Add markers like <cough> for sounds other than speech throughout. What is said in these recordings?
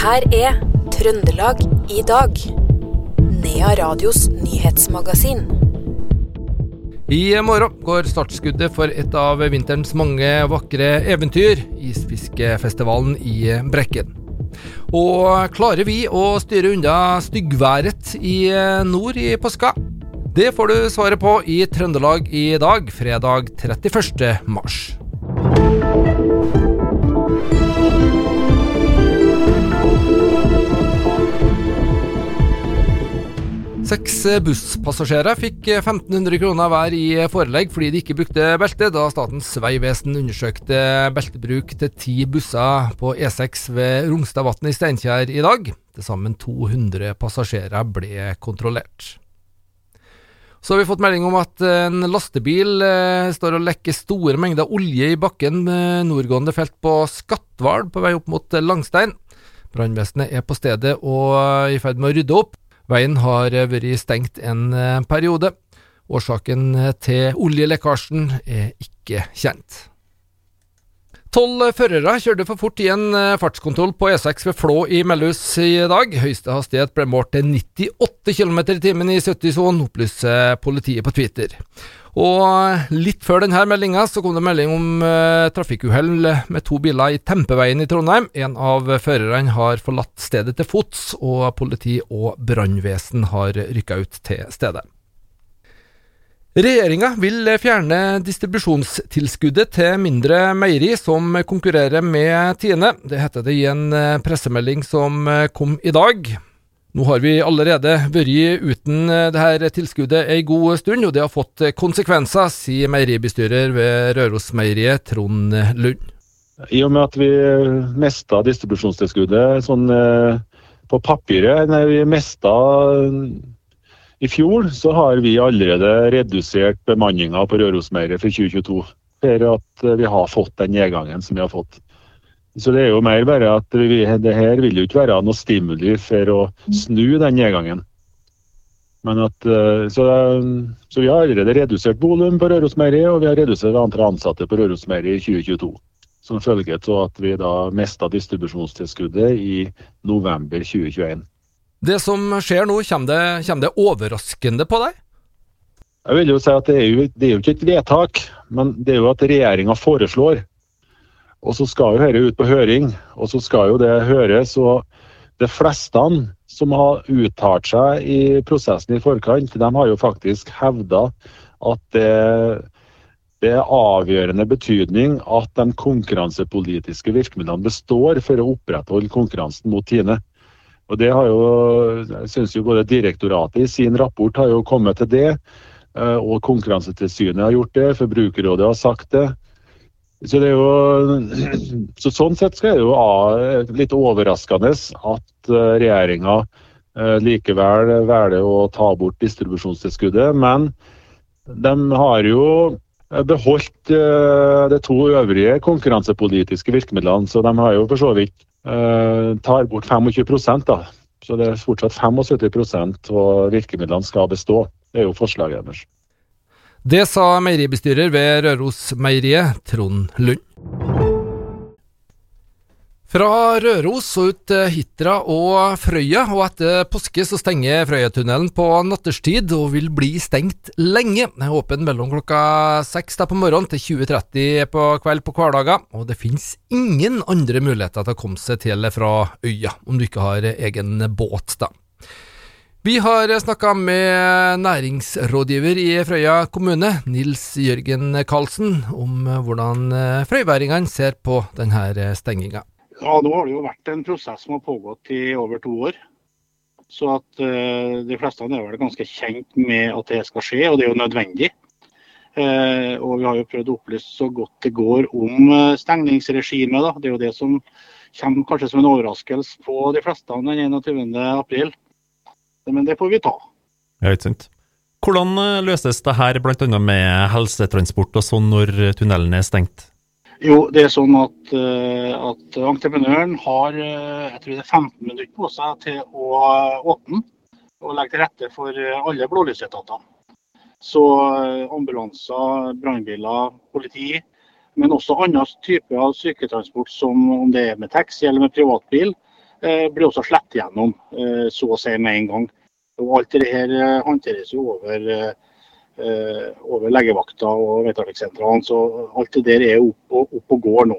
her er Trøndelag i dag. Nea Radios nyhetsmagasin. I morgen går startskuddet for et av vinterens mange vakre eventyr, isfiskefestivalen i Brekken. Og klarer vi å styre unna styggværet i nord i påska? Det får du svaret på i Trøndelag i dag, fredag 31. mars. Seks busspassasjerer fikk 1500 kroner hver i forelegg fordi de ikke brukte belte, da Statens vegvesen undersøkte beltebruk til ti busser på E6 ved Rungstadvatnet i Steinkjer i dag. Til sammen 200 passasjerer ble kontrollert. Så har vi fått melding om at en lastebil eh, står og lekker store mengder olje i bakken med nordgående felt på Skatval på vei opp mot Langstein. Brannvesenet er på stedet og i ferd med å rydde opp. Veien har vært stengt en eh, periode. Årsaken til oljelekkasjen er ikke kjent. Tolv førere kjørte for fort i en eh, fartskontroll på E6 ved Flå i Mellhus i dag. Høyeste hastighet ble målt til 98 km i timen i 70-sonen, opplyser politiet på Twitter. Og litt før denne meldinga så kom det melding om uh, trafikkuhell med to biler i Tempeveien i Trondheim. En av førerne har forlatt stedet til fots, og politi og brannvesen har rykka ut til stedet. Regjeringa vil fjerne distribusjonstilskuddet til mindre meieri som konkurrerer med Tine. Det heter det i en pressemelding som kom i dag. Nå har vi allerede vært uten dette tilskuddet ei god stund, og det har fått konsekvenser, sier meieribestyrer ved Rørosmeieriet, Trond Lund. I og med at vi mista distribusjonstilskuddet sånn på papiret, nei, vi mista i fjor så har vi allerede redusert bemanninga på Rørosmeiret for 2022. For at vi har fått den nedgangen som vi har fått. Så det er jo mer bare at vi, det her vil jo ikke være noe stimuli for å snu den nedgangen. Men at, så, så vi har allerede redusert volum på Rørosmeiret, og vi har redusert antall ansatte på Rørosmeiret i 2022. Som følge av at vi da mista distribusjonstilskuddet i november 2021. Det som skjer nå, kommer det, kommer det, overraskende på deg? Jeg vil jo si at det er jo, det er jo ikke et vedtak, men det er jo at regjeringa foreslår. Og så skal jo dette ut på høring, og så skal jo det høres. Og de fleste som har uttalt seg i prosessen i forkant, de har jo faktisk hevda at det, det er avgjørende betydning at de konkurransepolitiske virkemidlene består for å opprettholde konkurransen mot Tine. Og det har jo, jeg synes jo både Direktoratet i sin rapport har jo kommet til det, og Konkurransetilsynet har gjort det, Forbrukerrådet har sagt det. Så det er jo, <clears throat> så Sånn sett skal det jo litt overraskende at regjeringa likevel velger å ta bort distribusjonstilskuddet. Men de har jo beholdt de to øvrige konkurransepolitiske virkemidlene, så de har jo for så vidt tar bort 25 da. Så det er fortsatt 75 og virkemidlene skal bestå. Det er jo forslaget deres. Det sa meieribestyrer ved Rørosmeieriet, Trond Lund. Fra Røros og ut til Hitra og Frøya, og etter påske så stenger Frøyatunnelen på natterstid og vil bli stengt lenge. Den er åpen mellom klokka seks på morgenen til 20.30 på kveld på hverdager, og det finnes ingen andre muligheter til å komme seg til fra øya, om du ikke har egen båt, da. Vi har snakka med næringsrådgiver i Frøya kommune, Nils Jørgen Karlsen, om hvordan frøyværingene ser på denne stenginga. Ja, Nå har det jo vært en prosess som har pågått i over to år. Så at uh, de fleste er vel ganske kjent med at det skal skje, og det er jo nødvendig. Uh, og vi har jo prøvd å opplyse så godt det går om uh, stengningsregimet. Det er jo det som kommer kanskje som en overraskelse på de fleste den 21.4. Men det får vi ta. Ja, ikke. Hvordan løses det her bl.a. med helsetransport og sånn når tunnelen er stengt? Jo, det er sånn at, at, entreprenøren har jeg tror det er 15 minutter på seg til å åpne og legge til rette for alle blålysetater. Så ambulanser, brannbiler, politi, men også andre typer av syketransport, som om det er med taxi eller med privatbil, blir også slett gjennom så å si med en gang. Og Alt det her håndteres jo over, over legevakta og veitrafikksentralen, så alt det der er opp og, opp og går nå.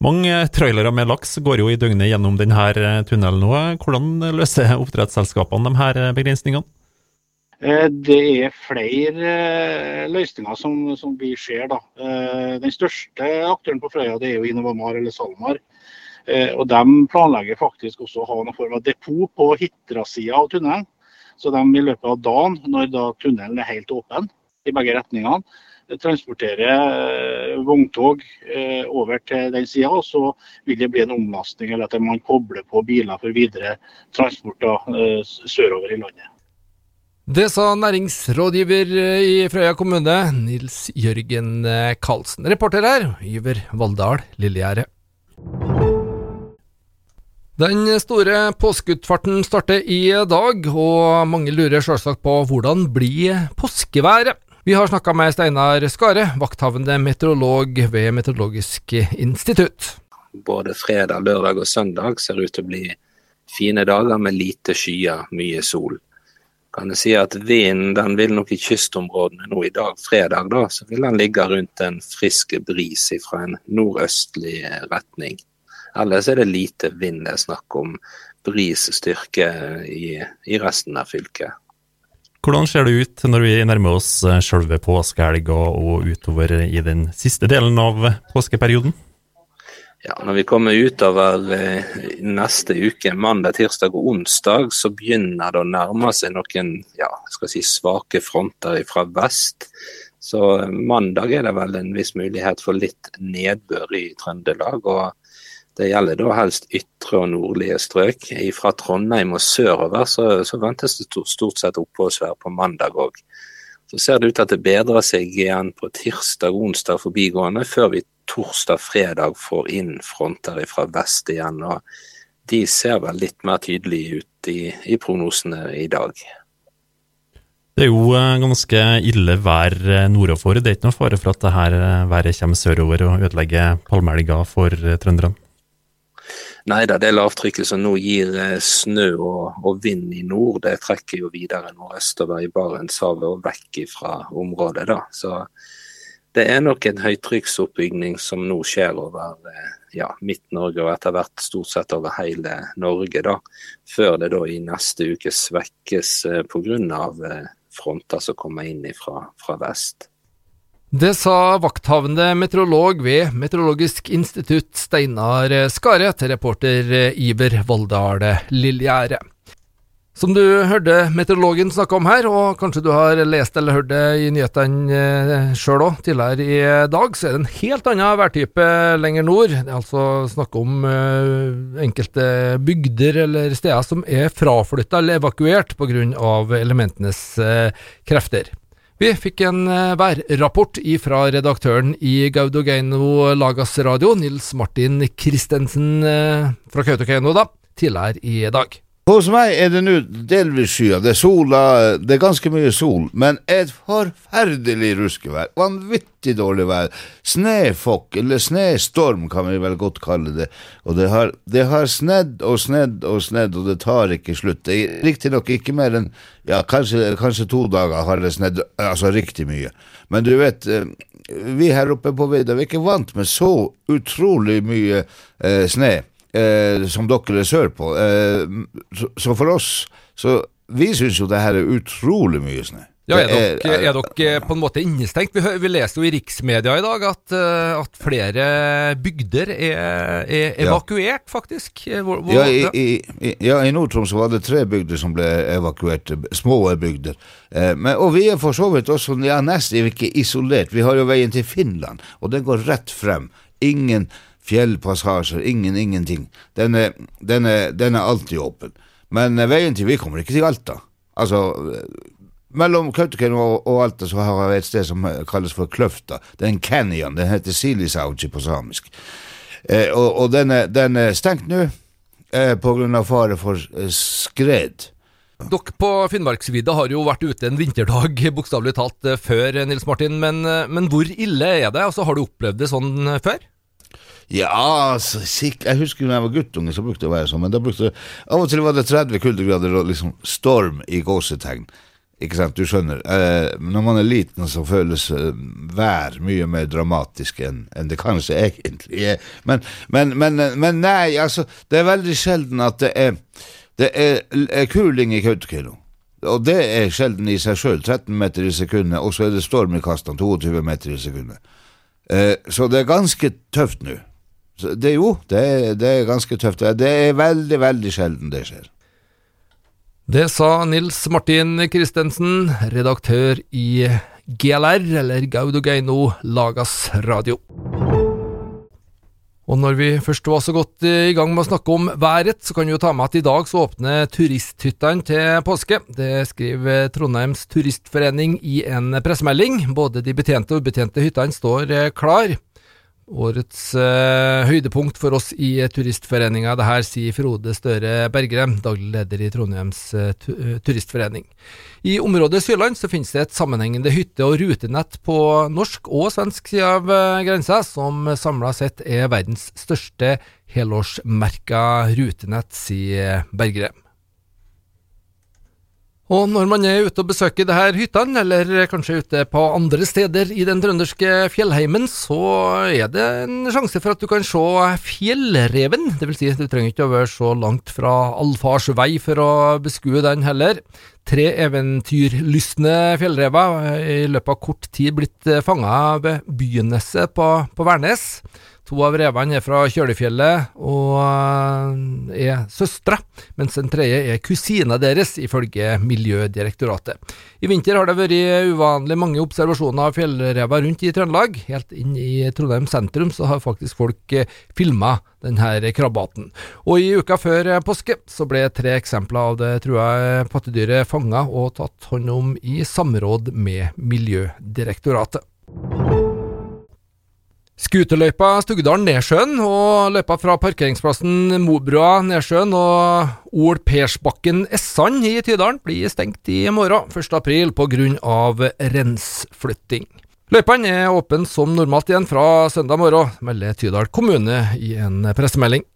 Mange trailere med laks går jo i døgnet gjennom denne tunnelen nå. Hvordan løser oppdrettsselskapene de her begrensningene? Det er flere løsninger som, som vi ser. Da. Den største aktøren på Frøya det er jo Innovamar eller SalMar. Eh, og De planlegger faktisk også å ha noen form av depot på Hitra-sida av tunnelen. Så de i løpet av dagen, når da tunnelen er helt åpen i begge retningene, transporterer eh, vogntog eh, over til den sida. Og så vil det bli en omlastning, eller at man kobler på biler for videre transport sørover i landet. Det sa næringsrådgiver i Frøya kommune, Nils Jørgen Karlsen. Reporter her, Iver Valldal Lillegjerde. Den store påskeutfarten starter i dag, og mange lurer selvsagt på hvordan blir påskeværet? Vi har snakka med Steinar Skare, vakthavende meteorolog ved Meteorologisk institutt. Både fredag, lørdag og søndag ser ut til å bli fine dager med lite skyer, mye sol. Kan jeg si at Vinden den vil nok i kystområdene nå i dag, fredag, da, så vil den ligge rundt en frisk bris fra en nordøstlig retning. Ellers er det lite vind det er snakk om. Bris styrke i, i, resten av fylket. Hvordan ser det ut når vi nærmer oss eh, selve påskehelga og utover i den siste delen av påskeperioden? Ja, Når vi kommer utover eh, neste uke, mandag, tirsdag og onsdag, så begynner det å nærme seg noen ja, skal si, svake fronter fra vest. Så eh, mandag er det vel en viss mulighet for litt nedbør i Trøndelag. og det gjelder da helst ytre og nordlige strøk. Fra Trondheim og sørover så, så ventes det stort sett oppholdsvær på mandag òg. Så ser det ut til at det bedrer seg igjen på tirsdag og onsdag forbigående, før vi torsdag-fredag får inn fronter fra vest igjen. og De ser vel litt mer tydelig ut i, i prognosene i dag. Det er jo eh, ganske ille vær eh, nordover. Det er ikke noe fare for at dette her været kommer sørover og ødelegger palmeelger for trønderne? Nei da, det lavtrykket som nå gir eh, snø og, og, vind i nord, det trekker jo videre nordøstover i Barentshavet og vekk fra området. da. Så det er nok en høytrykksoppbygning som nå skjer over eh, ja, Midt-Norge og etter hvert stort sett over hele Norge. da, Før det da i neste uke svekkes eh, pga. fronter som kommer inn fra, fra vest. Det sa vakthavende meteorolog ved Meteorologisk institutt Steinar Skare til reporter Iver Valldal Lillegjerde. Som du hørte meteorologen snakke om her, og kanskje du har lest eller hørt det i nyhetene eh, sjøl òg tidligere i dag, så er det en helt annen værtype lenger nord. Det er altså snakk om uh, enkelte bygder eller steder som er fraflytta eller evakuert pga. elementenes uh, krefter. Vi fikk en uh, værrapport fra redaktøren i Gaudogeino Lagas Radio, Nils Martin Christensen uh, fra Kautokeino, da, tidligere i dag. Hos meg er det nå delvis skyer. Det er sola, det er ganske mye sol, men et forferdelig ruskevær. Vanvittig dårlig vær. Snøfokk, eller snøstorm kan vi vel godt kalle det. Og det har, det har snedd og snedd og snedd, og det tar ikke slutt. Det er Riktignok ikke mer enn ja, kanskje, kanskje, to dager har det snedd, altså riktig mye. Men du vet, eh, vi her oppe på vidda er ikke vant med så utrolig mye eh, snø eh, som dere er sørpå. Eh, så, så, for oss så Vi syns jo det her er utrolig mye snø. Ja, er dere, er, er dere, på en måte innestengt? Vi, vi leser jo i riksmedia i dag at, eh, at flere bygder er, er evakuert, faktisk. Hvor, hvor, ja, i, i, ja, i Nord-Troms var det tre bygder som ble evakuert. Små bygder. Eh, men, og vi er for så vidt også ja, nesten ikke isolert. Vi har jo veien til Finland, og den går rett frem. Ingen fjellpassasjer, ingen ingenting. Den er, den er, den er alltid åpen. Men eh, veien til Vi kommer ikke til Alta. Altså, eh, mellom Kautokeino og, og, Alta så har vi et sted som eh, kalles for Kløfta. Det er en canyon. Den heter Silisauji på samisk. Eh, og, og den, er, den, er, stengt nå eh, pga. fare for skred. Dere på Finnmarksvidda har jo vært ute en vinterdag, <laughs> bokstavelig talt, før, Nils Martin. Men, men hvor ille er det? Altså, har du opplevd det sånn før? Ja, altså, sikk- jeg husker da jeg var guttunge, så brukte det å være sånn, men da brukte Av og til var det 30 kuldegrader og liksom storm i gåsetegn. Ikke sant, du skjønner. Eh, når man er liten, så føles eh, vær mye mer dramatisk enn en det kanskje egentlig er. Men, men, men, men nei, altså, det er veldig sjelden at det er Det er, er kuling i Kautokeino. Og det er sjelden i seg sjøl. 13 meter i sekundet, og så er det storm i kastene. 22 meter i sekundet. Eh, så det er ganske tøft nå. Så Det jo, det det er ganske tøft. Det er veldig, veldig sjelden det skjer. Det sa Nils Martin Christensen, redaktør i GLR, eller Gaudogeino Lagas Radio. Og når vi først var så godt i gang med å snakke om været, så kan vi jo ta med at i dag så åpner turisthyttene til påske. Det skriver Trondheims Turistforening i en pressemelding. Både de betjente og ubetjente hyttene står eh, klar. Årets eh, høydepunkt for oss i Turistforeninga, det her sier Frode Støre Bergre, daglig leder i Trondheims eh, eh, turistforening. I området Sørland så finnes det et sammenhengende hytte- og rutenett på norsk og svensk side av eh, grensa, som samla sett er verdens største helårsmerka rutenett, sier Bergre. Og når man er ute og besøker det her hyttene, eller kanskje ute på andre steder i den trønderske fjellheimen, så er det en sjanse for at du kan se fjellreven. Det vil si, du trenger ikke å være så langt fra allfars vei for å beskue den heller. Tre eventyrlystne fjellrever er i løpet av kort tid blitt fanga ved Byneset på, på Værnes. To av revene er fra Kjølefjellet og eh, er søstre, mens den tredje er kusina deres, ifølge Miljødirektoratet. I vinter har det vært uvanlig mange observasjoner av fjellrever rundt i Trøndelag. Helt inn i Trondheim sentrum så har faktisk folk eh, filma denne krabbaten. Og i uka før påske så ble tre eksempler av det trua pattedyret fanga og tatt hånd om i samråd med Miljødirektoratet. Skuterløypa Stugdalen-Nedsjøen og løypa fra parkeringsplassen Mobrua Nedsjøen og Ol Persbakken Essan i Tydalen blir stengt i morgen, 1. april, pga. rensflytting. Løypene er åpne som normalt igjen fra søndag morgen, melder Tydal kommune i en pressemelding.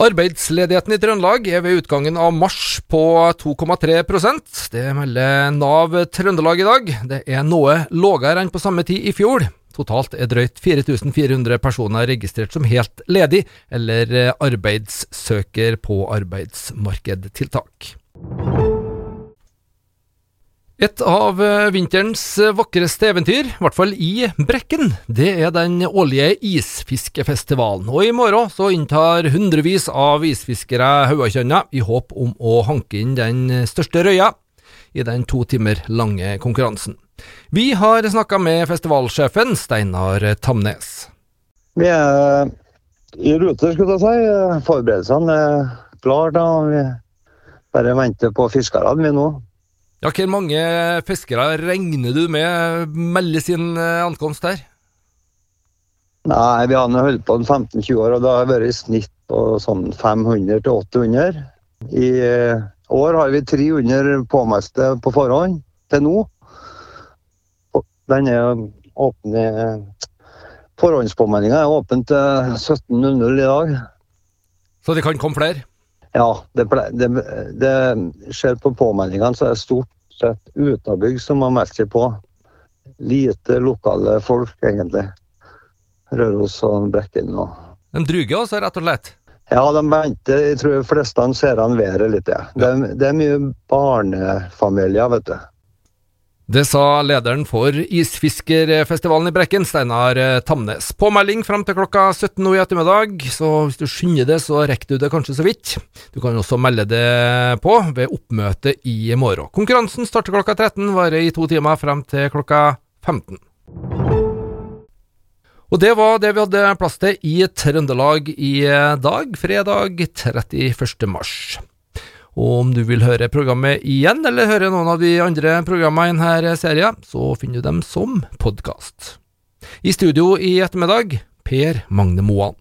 Arbeidsledigheten i Trøndelag er ved utgangen av mars på 2,3% Det melder Nav Trøndelag i dag. Det er noe lavere enn på samme tid i fjor. Totalt er drøyt 4400 personer registrert som helt ledig eller arbeidssøker på arbeidsmarkedtiltak. Et av vinterens vakreste eventyr, i hvert fall i Brekken, det er den årlige isfiskefestivalen. Og i morgen så inntar hundrevis av isfiskere Haugatjønna i håp om å hanke inn den største røya i den to timer lange konkurransen. Vi har snakka med festivalsjefen Steinar Tamnes. Vi er i rute, skulle jeg si. Forberedelsene er klare. Vi bare venter på fiskerne vi nå. Ja, Hvor mange fiskere regner du med melder sin eh, ankomst her? Nei, Vi har holdt på 15-20 år, og det har vært i snitt på sånn 500 til 800. I eh, år har vi 300 påmeldte på forhånd til nå. Den er åpen Forhåndspåmeldinga er åpen til 17.00 i dag. Så det kan komme flere? Ja, det, det, det skjer på påmeldingene, så er det stort sett utabygg som har meldt seg på. Lite lokale folk, egentlig. Røros og Brekken og De druger altså, rett og slett? Ja, de venter. Jeg tror de fleste ser an været litt, ja. Det, det er mye barnefamilier, vet du. Det sa lederen for Isfiskerfestivalen i Brekken, Steinar eh, Tamnes. Påmelding fram til klokka 17 nå i ettermiddag, så hvis du skynder det, så rekker du det kanskje så vidt. Du kan også melde det på ved oppmøtet i morgen. Konkurransen starter klokka 13, varer i to timer frem til klokka 15. Og det var det vi hadde plass til i Trøndelag i dag, fredag 31. mars. Og om du vil høre programmet igjen, eller høre noen av de andre programmene i denne serien, så finner du dem som podkast. I studio i ettermiddag, Per Magne Moan.